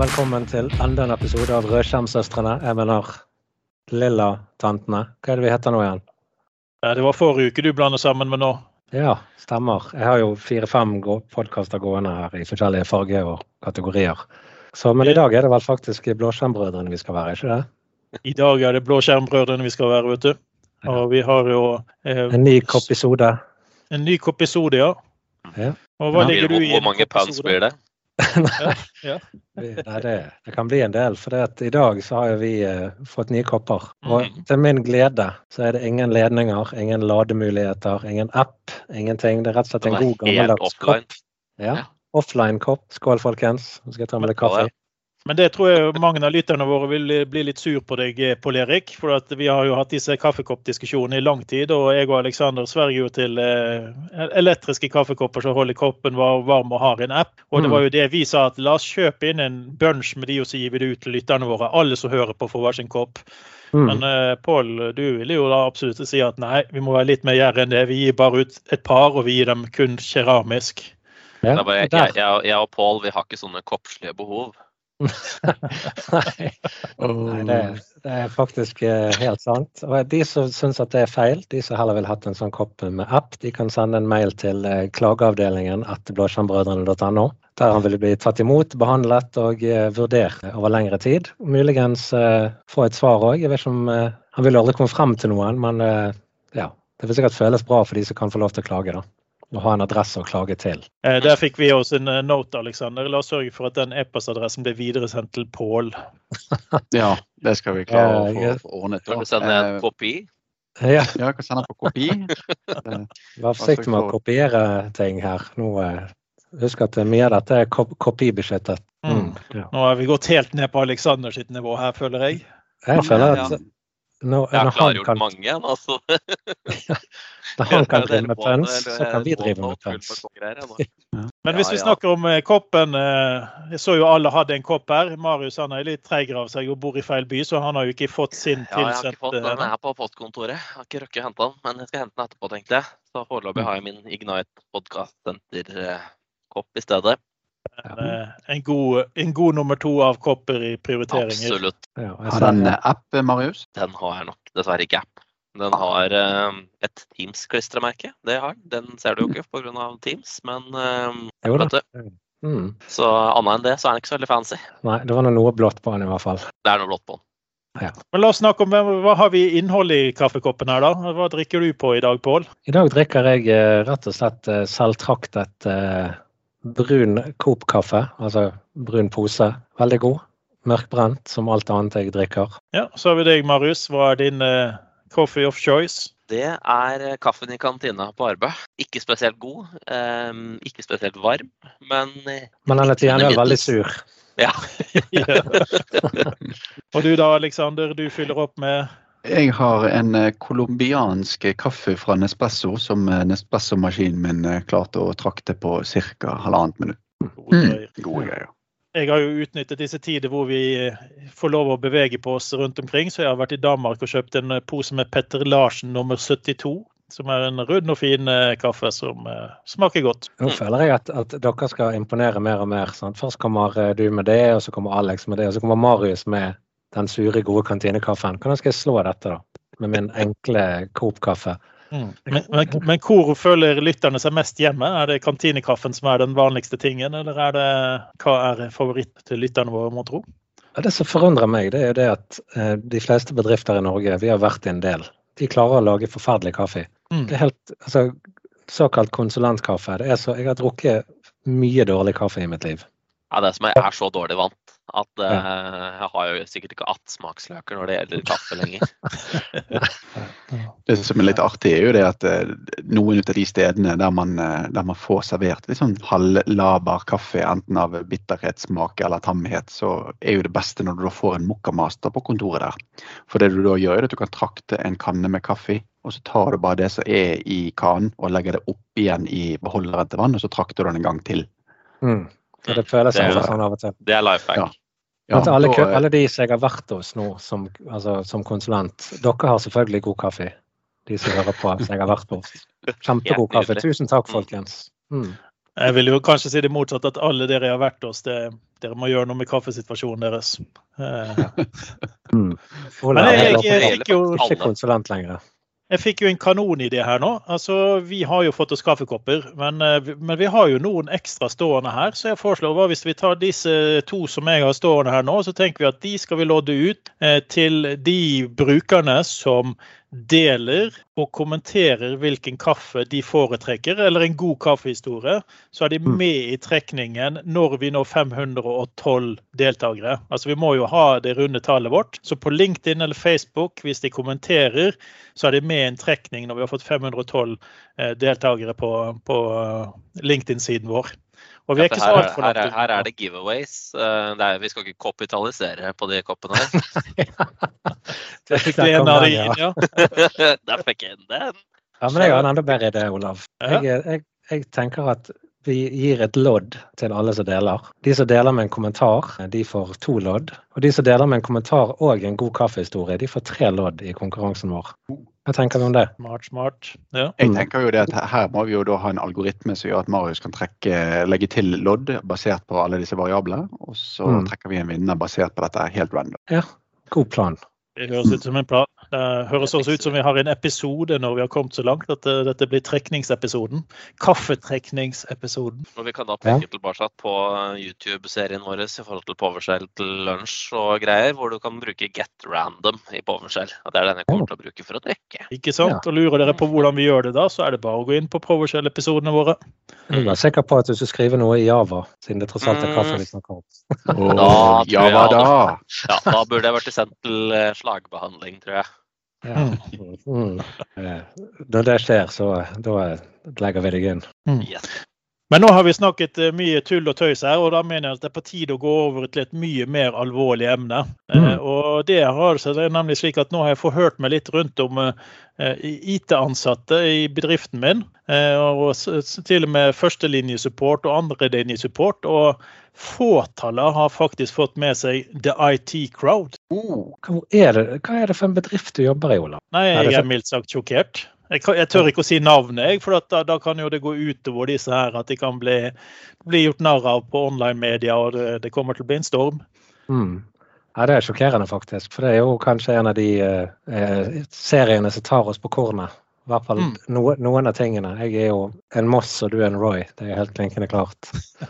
velkommen til enda en episode av Rødskjermsøstrene. Jeg mener Lilla-tantene. Hva er det vi heter nå igjen? Det var forrige uke du blander sammen med nå. Ja, stemmer. Jeg har jo fire-fem podkaster gående her i forskjellige farger og kategorier. Så, men i dag er det vel faktisk Blåskjermbrødrene vi skal være, ikke det? I dag er det Blåskjermbrødrene vi skal være, vet du. Og vi har jo eh, En ny episode. En ny episode, ja. ja. Og hva ligger du i? Hvor mange pounds blir det? Nei, ja. Nei det, det, kan bli en del. For i dag så har vi eh, fått nye kopper. Og mm. til min glede så er det ingen ledninger, ingen lademuligheter, ingen app, ingenting. Det er rett og slett en god gammeldags kopp. Ja. Offline kopp. Skål, folkens. Nå skal jeg ta med litt kaffe. Men det tror jeg mange av lytterne våre vil bli litt sur på deg, Pål Erik. For vi har jo hatt disse kaffekoppdiskusjonene i lang tid, og jeg og Aleksander sverger jo til eh, elektriske kaffekopper som holder koppen varm og har en app. Og det mm. var jo det vi sa, at la oss kjøpe inn en bunch med de, og så gir vi det ut til lytterne våre. Alle som hører på, får hver sin kopp. Mm. Men eh, Pål, du ville jo da absolutt si at nei, vi må være litt mer gjerrige enn det. Vi gir bare ut et par, og vi gir dem kun keramisk. Ja, jeg, jeg, jeg, jeg og Pål vi har ikke sånne koppslige behov. Nei, Nei det, det, er faktisk eh, helt sant. Og de som syns at det er feil, de som heller vil hatt en sånn kopp med app, de kan sende en mail til eh, klageavdelingen etter blåskjermbrødrene.no. Der han vil bli tatt imot, behandlet og eh, vurdert over lengre tid. Muligens få et svar òg. Jeg vet ikke om Han vil aldri komme frem til noen, men ja. Det vil sikkert føles bra for de som kan få lov til å klage, da og ha en adresse å klage til. Eh, der fikk vi også en eh, note, Alexander. La oss sørge for at den e-postadressen blir videresendt til Pål. ja, det skal vi klare å få ordnet. Kan du sende en eh, kopi? Ja, jeg kan sende på kopi. Vær forsiktig med å kopiere ting her. Nå, husk at mye av dette er kopibeskyttet. Mm. Mm, ja. Nå har vi gått helt ned på Alexander sitt nivå her, føler jeg. Jeg føler at når, jeg har klargjort kan... mange altså. når han kan drive med pøns, så kan vi drive med pøns. Men hvis vi snakker om eh, koppen eh, Jeg så jo alle hadde en kopp her. Marius han er litt treigere av seg og bor i feil by, så han har jo ikke fått sin tilsendt. Ja, jeg har ikke fått den. her på postkontoret. Jeg har ikke rukket å hente den, men jeg skal hente den etterpå, tenkte jeg. Så foreløpig har jeg min Ignite Podcast Center-kopp i stedet. En, eh, en, god, en, god, nummer to av kopper i prioriteringer. Absolutt. Ja, har den app, Marius? Den har jeg nok dessverre ikke app. Den har uh, et Teams-klistremerke. Det har den. Den ser du jo ikke pga. Teams, men uh, vet du. Mm. Så annet enn det så er den ikke så veldig fancy. Nei, det var noe blått på den i hvert fall. Det er noe blått på den. Ja. Men la oss snakke om hva har vi innhold i kaffekoppen her, da? Hva drikker du på i dag, Pål? I dag drikker jeg rett og slett selvtraktet brun Coop-kaffe, altså brun pose. Veldig god. Mørkbrent, som alt annet jeg drikker. Ja, Så har vi deg, Marius. Hva er din uh, coffee of choice? Det er eh, kaffen i kantina på Arbeid. Ikke spesielt god, um, ikke spesielt varm, men eh, Men den er til gjengjeld veldig sur. Ja. Og du da, Aleksander, du fyller opp med jeg har en eh, colombiansk kaffe fra Nespresso som eh, Nespresso-maskinen min eh, klarte å trakte på ca. halvannet minutt. Mm. Gode greier. Jeg har jo utnyttet disse tider hvor vi får lov å bevege på oss rundt omkring. Så jeg har vært i Danmark og kjøpt en pose med Petter Larsen nummer 72. Som er en rund og fin kaffe som smaker godt. Nå føler jeg at, at dere skal imponere mer og mer. Sant? Først kommer du med det, og så kommer Alex med det, og så kommer Marius med den sure, gode kantinekaffen. Hvordan skal jeg slå dette, da? Med min enkle Coop-kaffe. Mm. Men, men, men, hvor føler lytterne seg mest hjemme? Er det kantinekaffen som er den vanligste tingen, eller er det, hva er favoritt til lytterne våre, må tro? Ja, det som forundrer meg, det er jo det at eh, de fleste bedrifter i Norge, vi har vært i en del, de klarer å lage forferdelig kaffe. Mm. Det er helt, altså, Såkalt konsulentkaffe. Det er så, jeg har drukket mye dårlig kaffe i mitt liv. Ja, det som er, er så dårlig vant at uh, jeg har jo sikkert ikke smaksløker når det gjelder kaffe lenger. det som er litt artig, er jo det at uh, noen av de stedene der man, uh, der man får servert litt sånn halvlaber kaffe, enten av bitterhetssmak eller tamhet, så er jo det beste når du da får en mokkamaster på kontoret der. For det du da gjør, er at du kan trakte en kanne med kaffe, og så tar du bare det som er i kanen og legger det opp igjen i beholderen til vann, og så trakter du den en gang til. Mm. Så det føles det er, sånn av og til. Det er life hack. Ja. Ja, alle, da, alle, de som jeg har vært hos nå som, altså, som, konsulent, dere har selvfølgelig god kaffe. De som hører på som jeg har vært hos. Kjempegod kaffe. Tusen takk, mm. folkens. Mm. Jeg vil jo kanskje si det motsatte, at alle dere har vært hos det, dere må gjøre noe med kaffesituasjonen deres. Eh. mm. Men jeg, jeg, jeg, fikk jo ikke konsulent lenger. Jeg fikk jo en kanonidé her nå. Altså, Vi har jo fått oss kaffekopper, men, eh, men, vi har jo noen ekstra stående her. Så jeg foreslår hva hvis vi tar disse to som jeg har stående her nå, så tenker vi at de skal vi lodde ut eh, til de brukerne som deler og kommenterer hvilken kaffe de foretrekker, eller en god kaffehistorie, så er de mm. med i trekningen når vi når 512 deltakere. Altså Vi må jo ha det runde tallet vårt. Så på LinkedIn eller Facebook, hvis de kommenterer, så er de med i en trekning når vi har fått 512 eh, deltakere på, på eh, LinkedIn-siden vår. Og vi er ikke så altfor langt her, her er det giveaways. Eh, det er, vi skal ikke kapitalisere på de koppene her. Der fikk du en av de inn, ja. Der fikk jeg den. Ja, men jeg har en enda bedre idé, Olav. Jeg, jeg, jeg tenker at vi gir et lodd til alle som deler. De som deler med en kommentar, de får to lodd. Og de som deler med en kommentar og en god kaffehistorie, de får tre lodd i konkurransen vår. Hva tenker vi om det? Smart, smart. Ja. Jeg tenker jo det at Her må vi jo da ha en algoritme som gjør at Marius kan trekke, legge til lodd basert på alle disse variablene. Og så mm. trekker vi en vinner basert på dette helt random. Ja, god plan. Det høres ut som en plan. Det høres også ut som vi har en episode når vi har kommet så langt at eh, dette blir trekningsepisoden. Kaffetrekningsepisoden. Og vi kan da peke ja. tilbake på YouTube-serien vår i forhold til Powershell til lunsj og greier, hvor du kan bruke Get Random i Powershell. Og det er den jeg kommer til å bruke for å trekke. Ikke sant? Ja. Og lurer dere på hvordan vi gjør det da, så er det bare å gå inn på Powershell-episodene våre. Jeg er sikker på at du skal skrive noe i Java, siden det tross alt er kaffe vi snakker om. Da, Java, da. Ja, da burde jeg vært i sendt til eh, slagbehandling, tror jeg. Ja. Mm. Når det skjer, så da legger vi deg inn. Mm. Yes. Men nå har vi snakket eh, mye tull og tøys her, og da mener jeg at det er på tide å gå over til et mye mer alvorlig emne. Mm. Eh, og det har seg nemlig slik at Nå har jeg forhørt meg litt rundt om eh, IT-ansatte i bedriften min. Eh, og til og med førstelinjesupport og andrelinjesupport. Og fåtallet har faktisk fått med seg The IT Crowd. Oh, hva, er det, hva er det for en bedrift du jobber i, Olav? Nei, Jeg er mildt sagt sjokkert. Jeg, jeg, tør ikke å si navnet, for da, da, kan jo det gå utover disse her. At de kan bli, bli gjort narr av på online-media, og det, det, kommer til å bli en storm. Mm. Ja, Det er sjokkerende, faktisk. For det er jo kanskje en av de eh, seriene som tar oss på kornet. I hvert fall mm. no, noen av tingene. Jeg er jo en Moss og du er en Roy. Det er helt klinkende klart.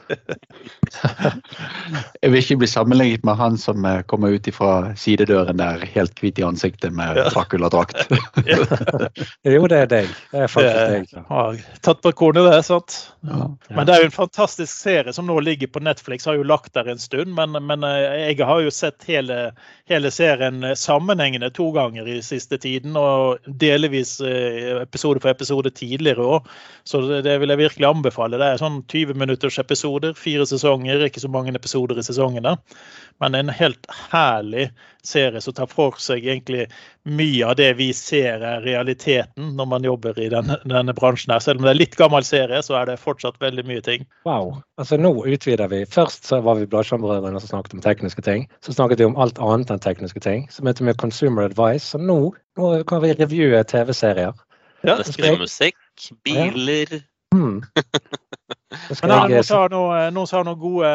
jeg vil ikke bli sammenlignet med han som eh, kommer ut fra sidedøren der helt hvit i ansiktet med Dracula-drakt. jo, det er deg. Det er faktisk deg. Har Tatt på kornet, det. sant? Ja. Men det er jo en fantastisk serie som nå ligger på Netflix. Har jo lagt der en stund. Men, men eh, jeg har jo sett hele, hele serien sammenhengende to ganger i siste tiden. Og delvis episode for episode tidligere òg. Så det, vil jeg virkelig anbefale. Det er sånn 20 minutters episoder, fire sesonger, ikke så mange episoder i sesongene. Men en helt herlig serie som tar for seg egentlig mye av det vi ser er realiteten når man jobber i denne, denne bransjen. her. Selv om det er litt gammel serie, så er det fortsatt veldig mye ting. Wow. Altså Nå utvider vi. Først så var vi Bladsjambrødrene som snakket om tekniske ting. Så snakket vi om alt annet enn tekniske ting, som heter med Consumer Advice. Så nå, nå kan vi revue TV-serier. Ja, musikk, biler ja. mm. Men er noen sa har noen, noen, gode,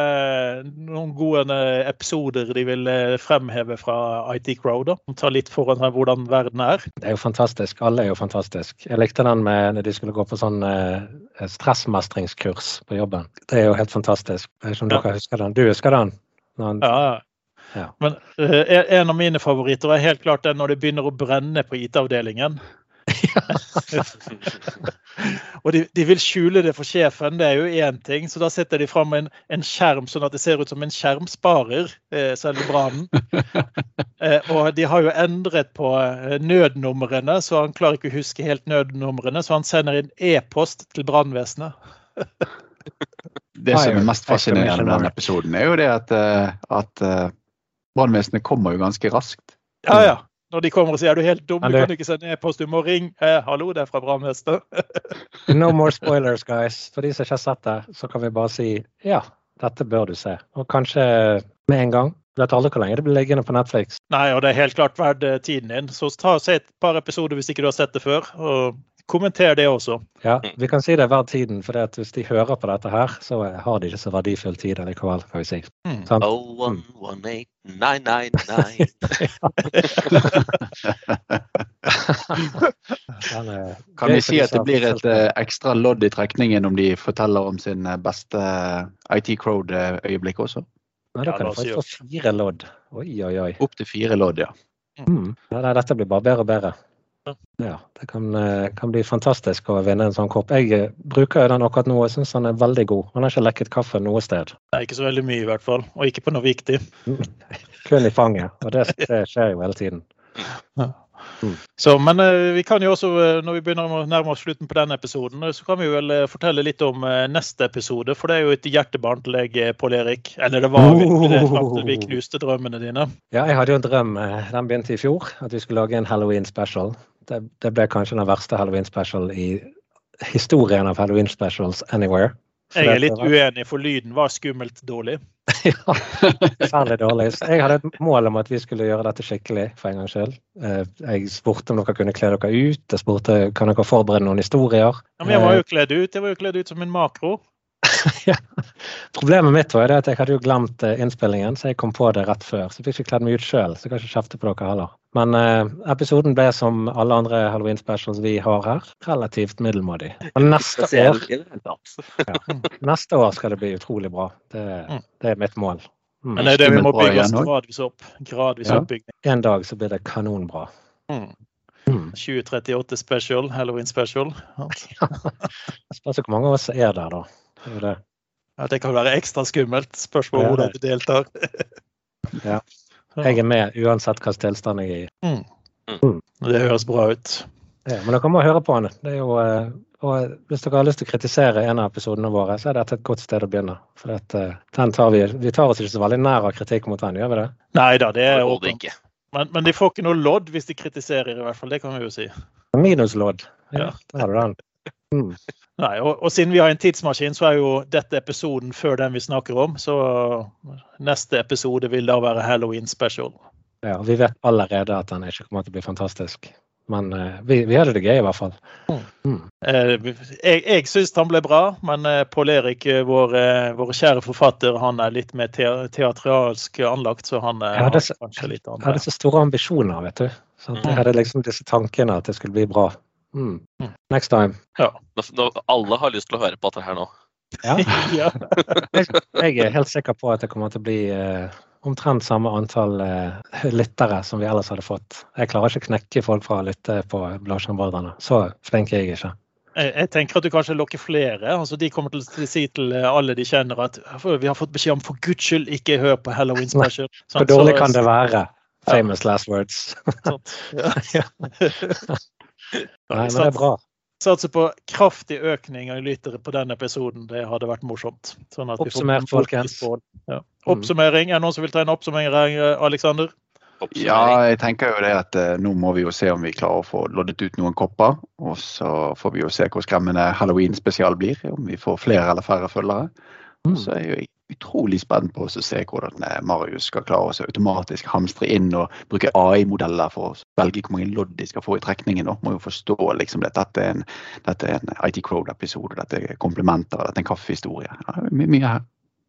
noen gode episoder de vil eh, fremheve fra IT Crowd? da? Ta litt foran hvordan verden er. Det er jo fantastisk. Alle er jo fantastisk. Jeg likte den med når de skulle gå på sånn uh, stressmestringskurs på jobben. Det er jo helt fantastisk. Jeg vet ikke om ja. dere husker den. Du husker den? Han... ja. ja. Men uh, en av mine favoritter er helt klart den når det begynner å brenne på IT-avdelingen. og de, de, vil skjule det for sjefen, det er jo én ting. Så da setter de fram en, en, skjerm sånn at det ser ut som en skjermsparer, eh, selve brannen. Eh, og de har jo endret på eh, nødnumrene, så han klarer ikke å huske helt nødnumrene. Så han sender inn e-post til brannvesenet. det som er mest fascinerende med denne episoden, er jo det at, eh, at uh, brannvesenet kommer jo ganske raskt. Ja, ja. Når de kommer og sier er du helt dum, du kan ikke sende e-post, du må ringe. Eh, hallo, det er fra brannmester. no more spoilers, guys. For de som ikke har sett det, så kan vi bare si ja, dette bør du se. Og kanskje med en gang. Du vet aldri hvor lenge det blir liggende på Netflix. Nei, og det er helt klart verdt eh, tiden din. Så ta og se et par episoder hvis ikke du har sett det før. Og kommenter det også. Ja, vi kan si det hver tiden, for hvis de hører på dette her, så har de ikke så verdifull tid allikevel, kan vi si. Mm. Oh, one, one, eight, nine, nine, nine. kan vi si at det blir et uh, ekstra lodd i trekningen om de forteller om sin eh, beste IT Crowd-øyeblikk også? Nei, da kan du faktisk få fire lodd. Oi, oi, oi. Opp til fire lodd, ja. Mm. ja. Dette blir bare bedre og bedre. Ja, det kan, eh, kan, bli fantastisk å vinne en sånn kopp. Jeg bruker bruker den akkurat nå og syns den er veldig god. Han har ikke lekket kaffe noe sted. Nei, ikke så veldig mye i hvert fall, og ikke på noe viktig. Kun i fanget, og det, det skjer jo hele tiden. Ja. Mm. Så, men uh, vi kan jo også, når vi begynner å nærme oss slutten på denne episoden, så kan vi vel fortelle litt om neste episode. For det er jo et hjertebarn til deg, Pål Erik. Eller det var virkelig det fram til vi knuste drømmene dine. Ja, jeg hadde jo en drøm. Den begynte i fjor. At vi skulle lage en halloween special det, det, ble kanskje den verste halloween special i historien av halloween specials anywhere. jeg er litt uenig, for lyden var skummelt dårlig. ja, særlig dårlig. Jeg hadde et mål om at vi skulle gjøre dette skikkelig for en gangs skyld. Eh, jeg spurte om dere kunne kle dere ut. Jeg spurte kan dere forberede noen historier. Ja, men jeg var jo eh, kledd ut. Jeg var jo kledd ut som en makro. ja. Problemet mitt var at jeg hadde jo glemt eh, innspillingen, så jeg kom på det rett før. Så jeg fikk ikke kledd meg ut sjøl, så jeg kan ikke kjefte på dere heller. Men eh, episoden ble som alle andre halloween specials vi har her, relativt middelmådig. Og neste år, ja, neste år skal det bli utrolig bra. Det, mm. det er mitt mål. Mm. Men det er det vi må bygge oss gradvis opp. Gradvis ja. oppbygging. En dag så blir det kanonbra. Mm. Mm. 2038 special, halloween special. Spørs hvor mange av oss er der, da. Det, det. Ja, det kan være ekstra skummelt. Spørsmål om hvordan du deltar. ja. Jeg er med uansett hvilken tilstand jeg er i. Mm. Mm. Det høres bra ut. Ja, men dere må høre på den. Det er jo, eh, og hvis dere har lyst til å kritisere en av episodene våre, så er dette et godt sted å begynne. For at, eh, den tar vi, vi tar oss ikke så veldig nær av kritikk mot den, gjør vi det? Nei da, det er åpent. Men, men, de får ikke noe lodd hvis de kritiserer, i hvert fall. Det kan vi jo si. Minuslodd. Ja, ja. der har du den. Mm. Nei, og, og, siden vi har en tidsmaskin, så er jo dette episoden før den vi snakker om. Så neste episode vil da være Halloween special. Ja, Vi vet allerede at den ikke kommer til å bli fantastisk. Men uh, vi, vi hadde det gøy, i hvert fall. Mm. Mm. Uh, jeg jeg syns han ble bra, men uh, Pål Erik, vår, vår, kjære forfatter, han er litt mer te teatralsk anlagt, så han er kanskje litt annet. Jeg hadde så store ambisjoner, vet du. Så jeg mm. hadde liksom disse tankene at det skulle bli bra. Mm. mm. Next time. Ja. Nå, alle har lyst til å høre på dette her nå. Ja. jeg, jeg, er helt sikker på at det kommer til å bli uh, omtrent samme antall uh, lyttere som vi ellers hadde fått. Jeg klarer ikke å knekke folk fra å lytte på Blåskjermbrødrene. Så flink er jeg ikke. Jeg, jeg, tenker at du kanskje lokker flere. altså De kommer til å si til eh, alle de kjenner at vi har fått beskjed om for guds skyld ikke hør på Halloween special. Hvor dårlig kan det være? Famous last words. ja. Nei, men det er bra. Satser på kraftig økning av lyttere på den episoden. Det hadde vært morsomt. Sånn Oppsummer, folkens. Ja. Oppsummering. Er det noen som vil ta en oppsummering, Aleksander? Ja, jeg tenker jo det at eh, nå må vi jo se om vi klarer å få loddet ut noen kopper. Og så får vi jo se hvor skremmende halloween-spesial blir. Om vi får flere eller færre følgere. Mm. så er jo jeg utrolig spent på å se hvordan eh, Marius skal klare å automatisk hamstre inn og bruke AI-modeller for å velge hvor mange lodd de skal få i trekningen. Og må jo forstå liksom, at dette er en, dette er en IT Crowd-episode, dette er komplimenter, dette er en kaffehistorie. Ja, mye, mye her.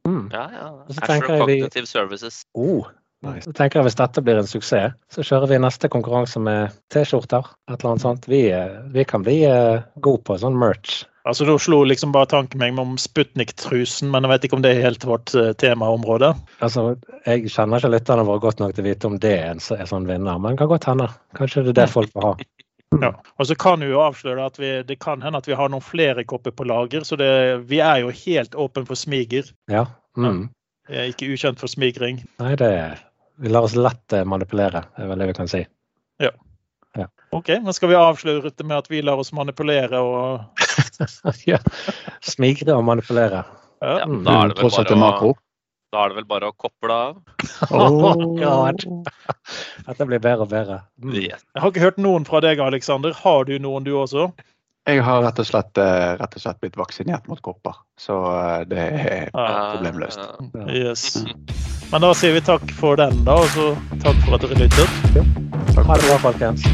Mm. Ja, ja. Azure Cognitive Services. Oh. Nice. Så tenker jeg Hvis dette blir en suksess, så kjører vi neste konkurranse med T-skjorter. et eller annet sånt. Vi, eh, vi kan bli uh, gode på sånn merch. Altså, Da slo liksom bare tanken meg om Sputnik-trusen, men jeg vet ikke om det er helt vårt uh, temaområde. Altså, Jeg kjenner ikke lytterne våre godt nok til å vite om det er en, en sånn vinner, men det kan godt hende. Kanskje det er det folk vil ha. Ja, og så kan vi jo avsløre at vi, Det kan hende at vi har noen flere kopper på lager, så det, vi er jo helt åpne for smiger. Ja. Mm. Er ikke ukjent for smigring. Nei, det vi lar oss lett eh, manipulere, er vel det vi kan si. Ja. ja. OK, men skal vi avsløre det med at vi lar oss manipulere og ja. Smigre og manipulere. Ja, mm. da, er å, da, er det vel bare å koble av. oh, God. Dette blir bedre og bedre. Mm. Jeg har ikke hørt noen fra deg, Aleksander. Har du noen, du også? Jeg har rett og slett, eh, rett og slett blitt vaksinert mot kopper, så eh, det er ah. problemløst. Yes. Men da sier vi takk for den, da, og så takk for at dere lyttet. Ha det bra, folkens.